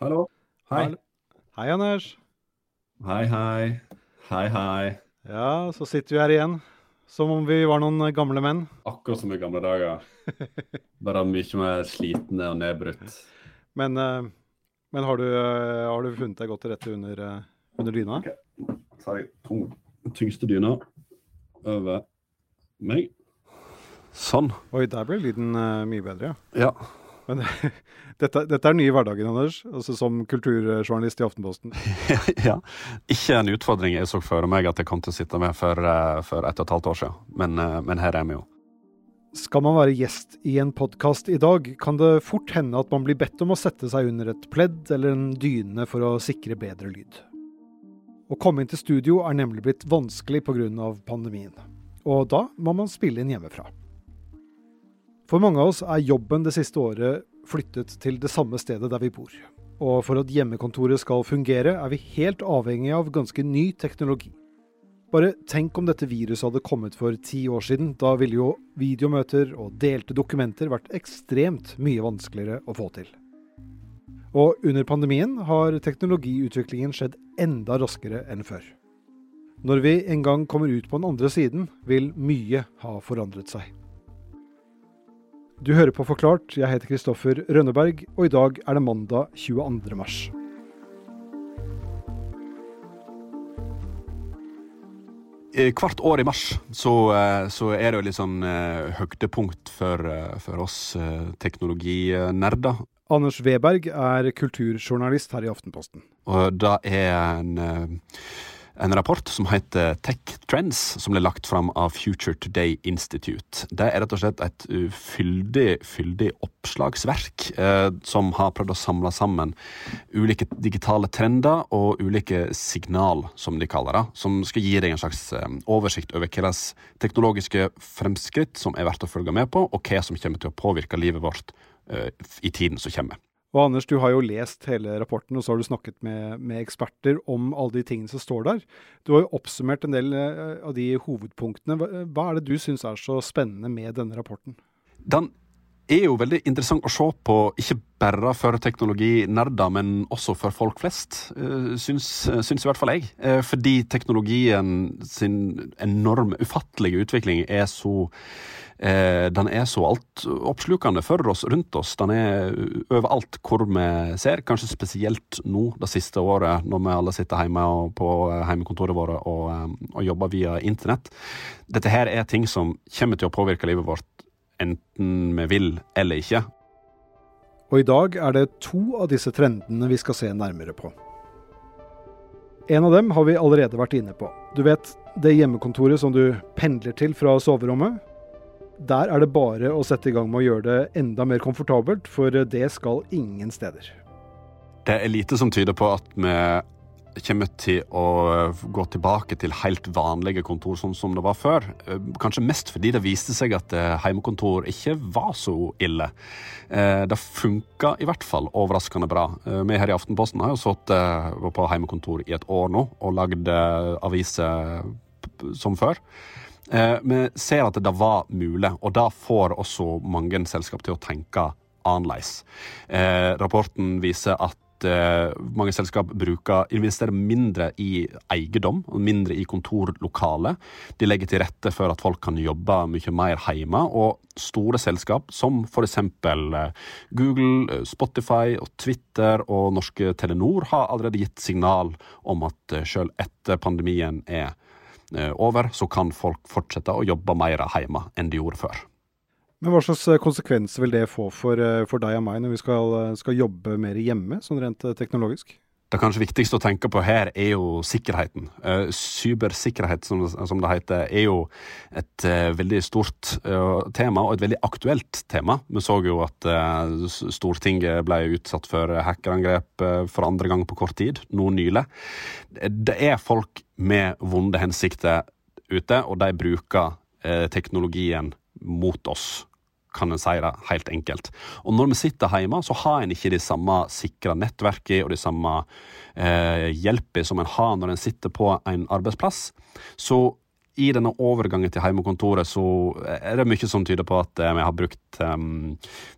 Hallo. Hei. Hei, Anders. Hei, hei. Hei, hei. Ja, så sitter vi her igjen. Som om vi var noen gamle menn. Akkurat som i gamle dager. Bare mye mer slitne og nedbrutt. Men, eh, men har, du, eh, har du funnet deg godt til rette under, eh, under dyna? Så har jeg tung, tyngste dyna over meg. Sånn. Oi, der ble lyden uh, mye bedre, ja. Ja. Men dette, dette er nye hverdagen, Anders. Altså som kulturjournalist i Aftenposten. ja. Ikke en utfordring jeg så for meg at jeg kom til å sitte med for, uh, for et og et halvt år siden. Men, uh, men her er vi jo. Skal man være gjest i en podkast i dag, kan det fort hende at man blir bedt om å sette seg under et pledd eller en dyne for å sikre bedre lyd. Å komme inn til studio er nemlig blitt vanskelig pga. pandemien. Og da må man spille inn hjemmefra. For mange av oss er jobben det siste året flyttet til det samme stedet der vi bor. Og for at hjemmekontoret skal fungere, er vi helt avhengig av ganske ny teknologi. Bare tenk om dette viruset hadde kommet for ti år siden. Da ville jo videomøter og delte dokumenter vært ekstremt mye vanskeligere å få til. Og under pandemien har teknologiutviklingen skjedd enda raskere enn før. Når vi en gang kommer ut på den andre siden, vil mye ha forandret seg. Du hører på Forklart, jeg heter Kristoffer Rønneberg, og i dag er det mandag 22. mars. Eh, Hvert år i mars så, eh, så er det jo litt sånn eh, høydepunkt for, eh, for oss eh, teknologinerder. Anders Weberg er kulturjournalist her i Aftenposten. Og det er en, eh, en rapport som heter Tech Trends, som ble lagt fram av Future Today Institute. Det er rett og slett et fyldig, fyldig oppslagsverk eh, som har prøvd å samle sammen ulike digitale trender og ulike signal, som de kaller det, som skal gi deg en slags eh, oversikt over hvilke teknologiske fremskritt som er verdt å følge med på, og hva som kommer til å påvirke livet vårt eh, i tiden som kommer. Og Anders, du har jo lest hele rapporten, og så har du snakket med, med eksperter om alle de tingene som står der. Du har jo oppsummert en del eh, av de hovedpunktene. Hva, er det du syns er så spennende med denne rapporten? Den er jo veldig interessant å se på, ikke bare for teknologinerder, men også for folk flest, eh, syns, syns i hvert fall jeg. Eh, Fordi teknologien sin enorme, ufattelige utvikling er så eh, Den er så altoppslukende for oss rundt oss. Den er overalt hvor vi ser, kanskje spesielt nå det siste året, når vi alle sitter hjemme på hjemmekontoret vårt og, og jobber via internett. Dette her er ting som kommer til å påvirke livet vårt enten vi vil eller ikke. Og i dag er det to av disse trendene vi skal se nærmere på. En av dem har vi allerede vært inne på. Du vet det hjemmekontoret som du pendler til fra soverommet? Der er det bare å sette i gang med å gjøre det enda mer komfortabelt, for det skal ingen steder. Det er lite som tyder på at vi kommer til å gå tilbake til helt vanlige kontor sånn som det var før. Kanskje mest fordi det viste seg at heimekontor ikke var så ille. Det funka i hvert fall overraskende bra. Vi her i Aftenposten har jo sittet på heimekontor i et år nå og lagd aviser som før. Vi ser at det var mulig, og det får også mange selskap til å tenke annerledes. Rapporten viser at mange selskap bruker, investerer mindre i eiendom mindre i kontorlokale. De legger til rette for at folk kan jobbe mye mer hjemme. Og store selskap som f.eks. Google, Spotify, og Twitter og norske Telenor har allerede gitt signal om at selv etter pandemien er over, så kan folk fortsette å jobbe mer hjemme enn de gjorde før. Men hva slags konsekvenser vil det få for, for deg og meg når vi skal, skal, jobbe mer hjemme, sånn rent teknologisk? Det kanskje viktigste å tenke på her er jo sikkerheten. Cybersikkerhet, som, det heter, er jo et veldig stort tema, og et veldig aktuelt tema. Vi så jo at Stortinget ble utsatt for hackerangrep for andre gang på kort tid, nå nylig. Det er folk med vonde hensikter ute, og de bruker teknologien mot oss kan en si det helt enkelt. Og når vi sitter hjemme, så har en ikke de samme sikra nettverkene og de samme eh, hjelpene som en har når en sitter på en arbeidsplass. Så i denne overgangen til hjemmekontoret så er det mye som tyder på at vi har brukt um,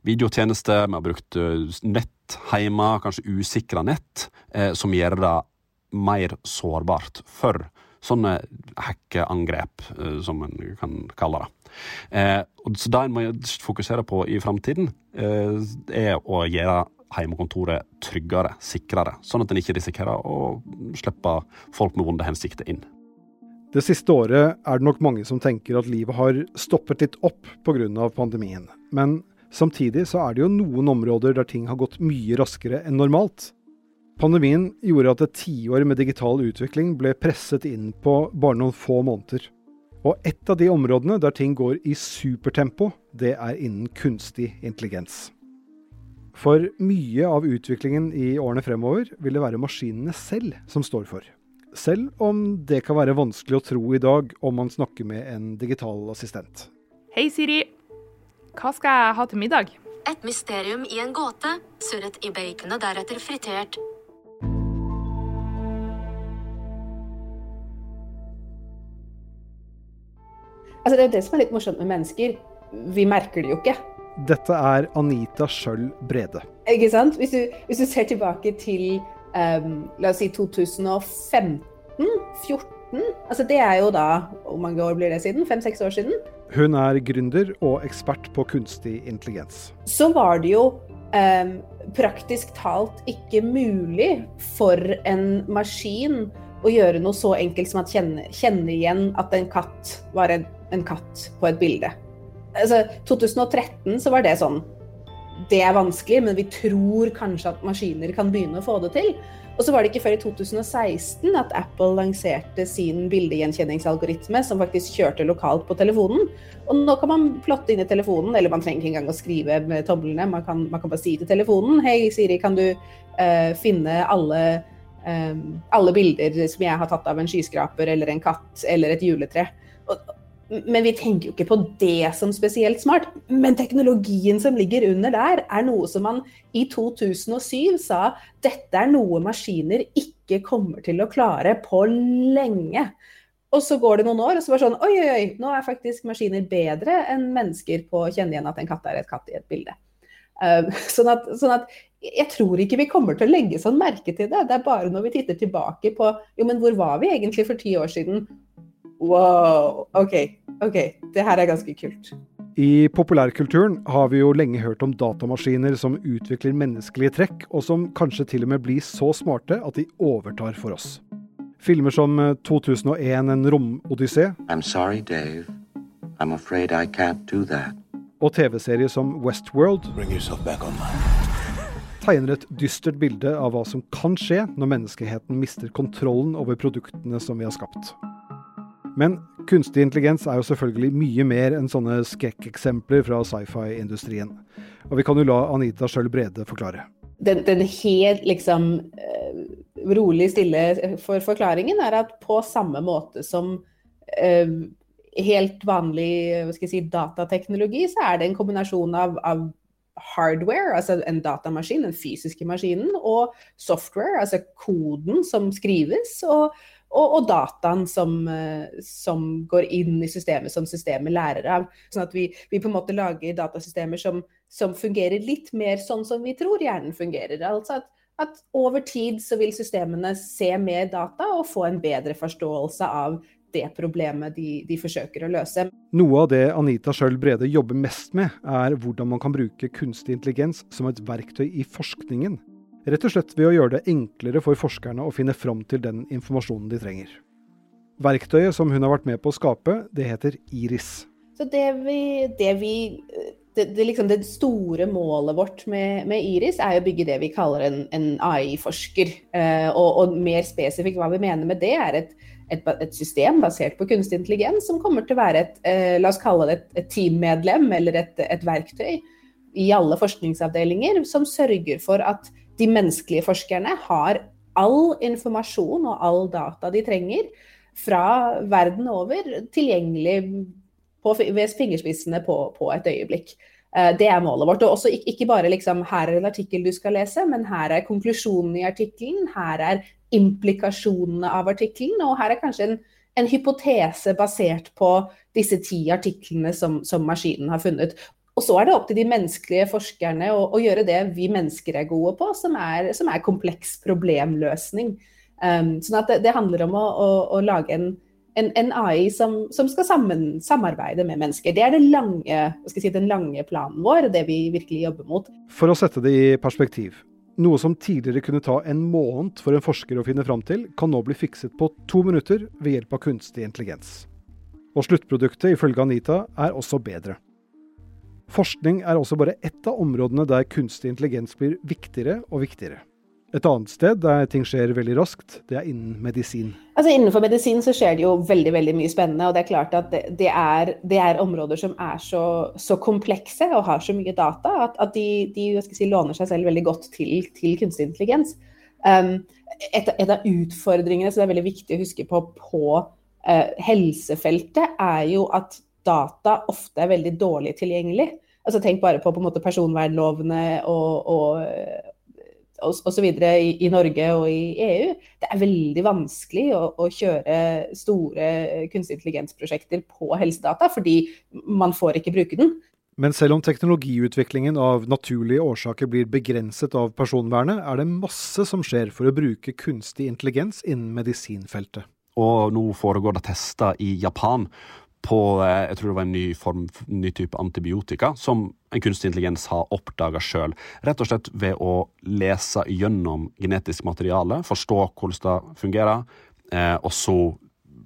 videotjenester, vi har brukt nett hjemme, kanskje usikra nett, eh, som gjør det mer sårbart for sånne hackeangrep, eh, som en kan kalle det. Eh, så det en må fokusere på i framtiden, eh, er å gjøre hjemmekontoret tryggere, sikrere, sånn at en ikke risikerer å slippe folk med vonde hensikter inn. Det siste året er det nok mange som tenker at livet har stoppet litt opp pga. pandemien. Men samtidig så er det jo noen områder der ting har gått mye raskere enn normalt. Pandemien gjorde at et tiår med digital utvikling ble presset inn på bare noen få måneder. Og et av de områdene der ting går i supertempo, det er innen kunstig intelligens. For mye av utviklingen i årene fremover vil det være maskinene selv som står for. Selv om det kan være vanskelig å tro i dag om man snakker med en digital assistent. Hei, Siri. Hva skal jeg ha til middag? Et mysterium i en gåte, surret i baconet, deretter fritert Altså, det er jo det som er litt morsomt med mennesker. Vi merker det jo ikke. Dette er Anita Schjøll Brede. Ikke sant? Hvis du, hvis du ser tilbake til um, la oss si 2015, 14 altså Det er jo da Hvor mange år blir det siden? Fem-seks år siden? Hun er gründer og ekspert på kunstig intelligens. Så var det jo um, praktisk talt ikke mulig for en maskin å gjøre noe så enkelt som å kjenne, kjenne igjen at en katt var en en katt på et bilde. Altså, 2013 så var det sånn Det er vanskelig, men vi tror kanskje at maskiner kan begynne å få det til. Og så var det ikke før i 2016 at Apple lanserte sin bildegjenkjenningsalgoritme som faktisk kjørte lokalt på telefonen. Og nå kan man plotte inn i telefonen, eller man trenger ikke engang å skrive med tomlene. Man kan, man kan bare si til telefonen Hei, Siri, kan du uh, finne alle, um, alle bilder som jeg har tatt av en skyskraper eller en katt eller et juletre? Og, men vi tenker jo ikke på det som spesielt smart. Men teknologien som ligger under der, er noe som man i 2007 sa dette er noe maskiner ikke kommer til å klare på lenge. Og så går det noen år, og så var det sånn Oi, oi, oi, nå er faktisk maskiner bedre enn mennesker på å kjenne igjen at en katt er et katt i et bilde. Uh, sånn, at, sånn, at, jeg tror ikke vi kommer til å legge sånn merke til det. Det er bare når vi titter tilbake på jo, men hvor var vi egentlig for ti år siden? Wow. OK. ok, Det her er ganske kult. I populærkulturen har vi jo lenge hørt om datamaskiner som utvikler menneskelige trekk, og som kanskje til og med blir så smarte at de overtar for oss. Filmer som 2001 eh, En romodyssé og TV-serier som Westworld tegner et dystert bilde av hva som kan skje når menneskeheten mister kontrollen over produktene som vi har skapt. Men kunstig intelligens er jo selvfølgelig mye mer enn sånne skrekkeksempler fra sci-fi-industrien. Og vi kan jo la Anita sjøl Brede forklare. Den, den helt liksom uh, rolig stille for forklaringen er at på samme måte som uh, helt vanlig si, datateknologi, så er det en kombinasjon av, av hardware, altså en datamaskin, den fysiske maskinen, og software, altså koden som skrives. og og, og dataen som, eh, som, går inn i systemet som systemet lærer av. Sånn at vi, vi på en måte lager datasystemer som, som, fungerer litt mer sånn som vi tror hjernen fungerer. Altså at, at over tid så vil systemene se mer data og få en bedre forståelse av det problemet de, de, forsøker å løse. Noe av det Anita Schjøll Brede jobber mest med, er hvordan man kan bruke kunstig intelligens som et verktøy i forskningen. Rett og slett ved å gjøre det enklere for forskerne å finne fram til den informasjonen de trenger. Verktøyet som hun har vært med på å skape, det heter Iris. Så det vi, det vi det, det, liksom det, store målet vårt med, med, Iris er å bygge det vi kaller en, en AI-forsker. Eh, og, og, mer spesifikt hva vi mener med det, er et, et, et, system basert på kunstig intelligens som kommer til å være et, eh, la oss kalle det et, et teammedlem eller et, verktøy i alle forskningsavdelinger som sørger for at de menneskelige forskerne har all informasjon og all data de trenger fra verden over, tilgjengelig på, ved fingerspissene på, på, et øyeblikk. Eh, det er målet vårt. Og også ikke bare liksom, her er en artikkel du skal lese, men her er konklusjonen i artikkelen. Her er implikasjonene av artikkelen, og her er kanskje en, en hypotese basert på disse ti artiklene som, som, maskinen har funnet. Og så er det opp til de menneskelige forskerne å, å gjøre det vi mennesker er gode på, som er, som er kompleks problemløsning. Um, sånn at det, det handler om å, å, å lage en, en, en, AI som, som skal sammen, samarbeide med mennesker. Det er det lange, si, den lange planen vår, det vi virkelig jobber mot. For å sette det i perspektiv. Noe som tidligere kunne ta en måned for en forsker å finne fram til, kan nå bli fikset på to minutter ved hjelp av kunstig intelligens. Og sluttproduktet, ifølge Anita, er også bedre. Forskning er også bare ett av områdene der kunstig intelligens blir viktigere og viktigere. Et annet sted der ting skjer veldig raskt, det er innen medisin. Altså Innenfor medisin så skjer det jo veldig veldig mye spennende. og Det er klart at det, er, det er, områder som er så, så, komplekse og har så mye data at, at de, de si, låner seg selv veldig godt til, til kunstig intelligens. Um, et, et, av utfordringene som er veldig viktig å huske på på uh, helsefeltet, er jo at data ofte er veldig dårlig tilgjengelig. Altså Tenk bare på, på en måte, personvernlovene og, og, videre I, i Norge og i EU. Det er veldig vanskelig å, å kjøre store kunstig intelligens-prosjekter på helsedata, fordi man får ikke bruke den. Men selv om teknologiutviklingen av naturlige årsaker blir begrenset av personvernet, er det masse som skjer for å bruke kunstig intelligens innen medisinfeltet. Og nå foregår det tester i Japan på eh, jeg tror det var en ny, form, ny type antibiotika som en kunstig intelligens har oppdaga sjøl. Rett og slett ved å lese gjennom genetisk materiale, forstå hvordan det fungerer, eh, og så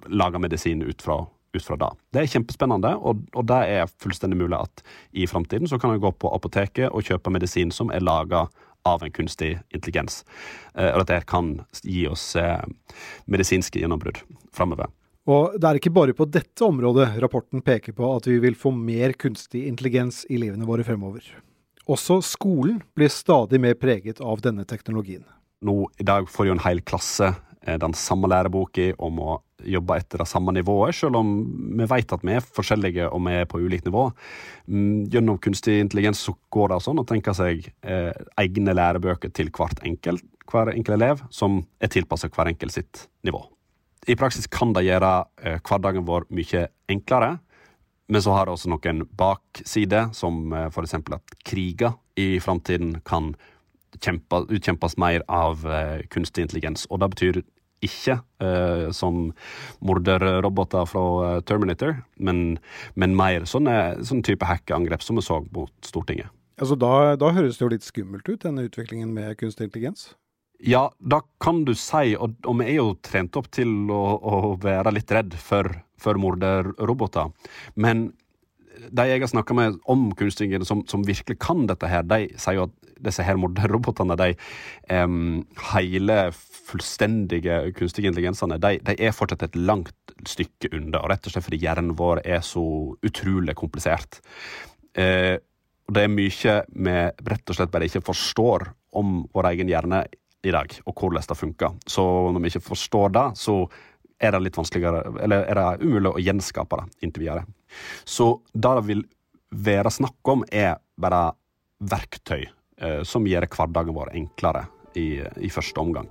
lage medisin ut fra, ut fra det. Det er kjempespennende, og, og det er fullstendig mulig at i framtiden så kan en gå på apoteket og kjøpe medisin som er laga av en kunstig intelligens. Eh, og det kan gi oss eh, medisinske gjennombrudd framover. Og det er ikke bare på dette området rapporten peker på at vi vil få mer kunstig intelligens i livene våre fremover. Også skolen blir stadig mer preget av denne teknologien. Nå I dag får jo en hel klasse eh, den samme læreboka om å jobbe etter det samme nivået, selv om vi vet at vi er forskjellige og vi er på ulikt nivå. Mm, gjennom kunstig intelligens så går det sånn å tenke seg eh, egne lærebøker til hvert enkelt, hver enkelt elev, som er tilpasset hver enkelt sitt nivå. I praksis kan det gjøre eh, hverdagen vår mye enklere. Men så har det også noen baksider, som eh, f.eks. at kriger i framtiden kan kjempe, utkjempes mer av eh, kunstig intelligens. Og det betyr ikke eh, som morderroboter fra eh, Terminator, men, men mer sånne, sånne type hackeangrep som vi så mot Stortinget. Altså da, da høres det jo litt skummelt ut, denne utviklingen med kunstig intelligens? Ja, da kan du si, og, og vi er jo trent opp til å, å være litt redd for, for morderroboter. Men de jeg har snakka med om kunstig som, som, virkelig kan dette her, de sier jo at disse her morderrobotene, de um, hele, fullstendige kunstige intelligensene, de, de, er fortsatt et langt stykke unna. Rett og slett fordi hjernen vår er så utrolig komplisert. Uh, og det er mye vi rett og slett bare ikke forstår om vår egen hjerne i dag, og hvordan det funker. Så når vi ikke forstår det, så er det litt vanskeligere, eller er det umulig å gjenskape det inntil videre. Så det det vil være snakk om, er bare verktøy eh, som gjør hverdagen vår enklere i, i første omgang.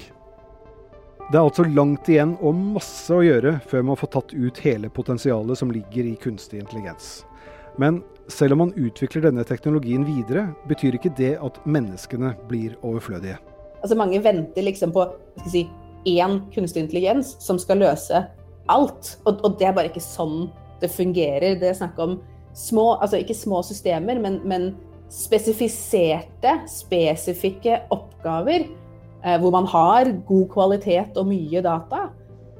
Det er altså langt igjen og masse å gjøre før man får tatt ut hele potensialet som ligger i kunstig intelligens. Men selv om man utvikler denne teknologien videre, betyr ikke det at menneskene blir overflødige. Altså Mange venter liksom på skal si, én kunstig intelligens som skal løse alt. Og, og, det er bare ikke sånn det fungerer. Det er snakk om små, altså ikke små systemer, men, men spesifiserte, spesifikke oppgaver eh, hvor man har god kvalitet og mye data.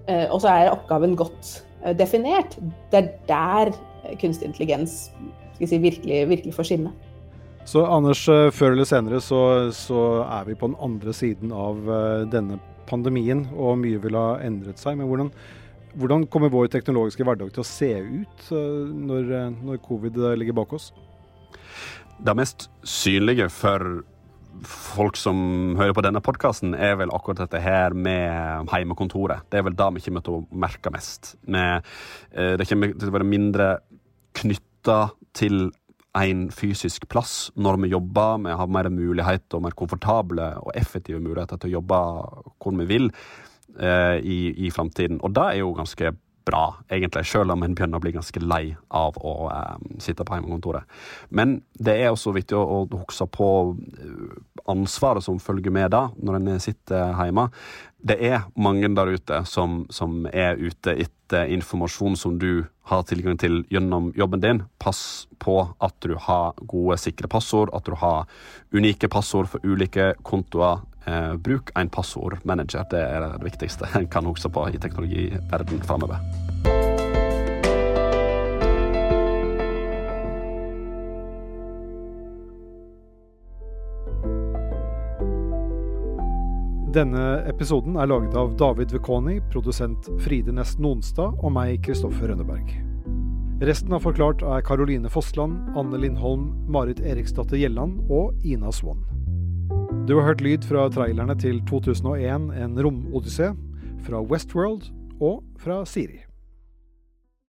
Eh, og så er oppgaven godt eh, definert. Det er der kunstig intelligens si, virkelig, virkelig får skinne. Så Anders, eh, før eller senere så, så, er vi på den andre siden av eh, denne pandemien, og mye vil ha endret seg. Men hvordan, hvordan kommer vår teknologiske hverdag til å se ut eh, når, når covid ligger bak oss? Det mest synlige for folk som hører på denne podkasten, er vel akkurat dette her med heimekontoret. Det er vel det vi kommer til å merke mest. Med, det kommer til å være mindre knytta til en fysisk plass når vi jobber. Vi har mer mulighet og mer komfortable og effektive muligheter til å jobbe hvor vi vil eh, i, i framtiden. Og det er jo ganske bra, egentlig, selv om en begynner å bli ganske lei av å eh, sitte på hjemmekontoret. Men det er også viktig å, å huske på eh, ansvaret som følger med da, når en sitter hjemme. Det er mange der ute som, som er ute etter informasjon som du har tilgang til gjennom jobben din. Pass på at du har gode, sikre passord, at du har unike passord for ulike kontoer. Eh, bruk en passordmanager. Det er det viktigste en kan huske på i teknologiverdenen framover. Denne episoden er laget av David Vekoni, produsent Fride Nesten Nonstad og meg, Kristoffer Rønneberg. Resten av Forklart er Caroline Fossland, Anne Lindholm, Marit Eriksdatter Gjelland og Ina Swann. Du har hørt lyd fra trailerne til 2001 En romodyssé, fra Westworld og fra Siri.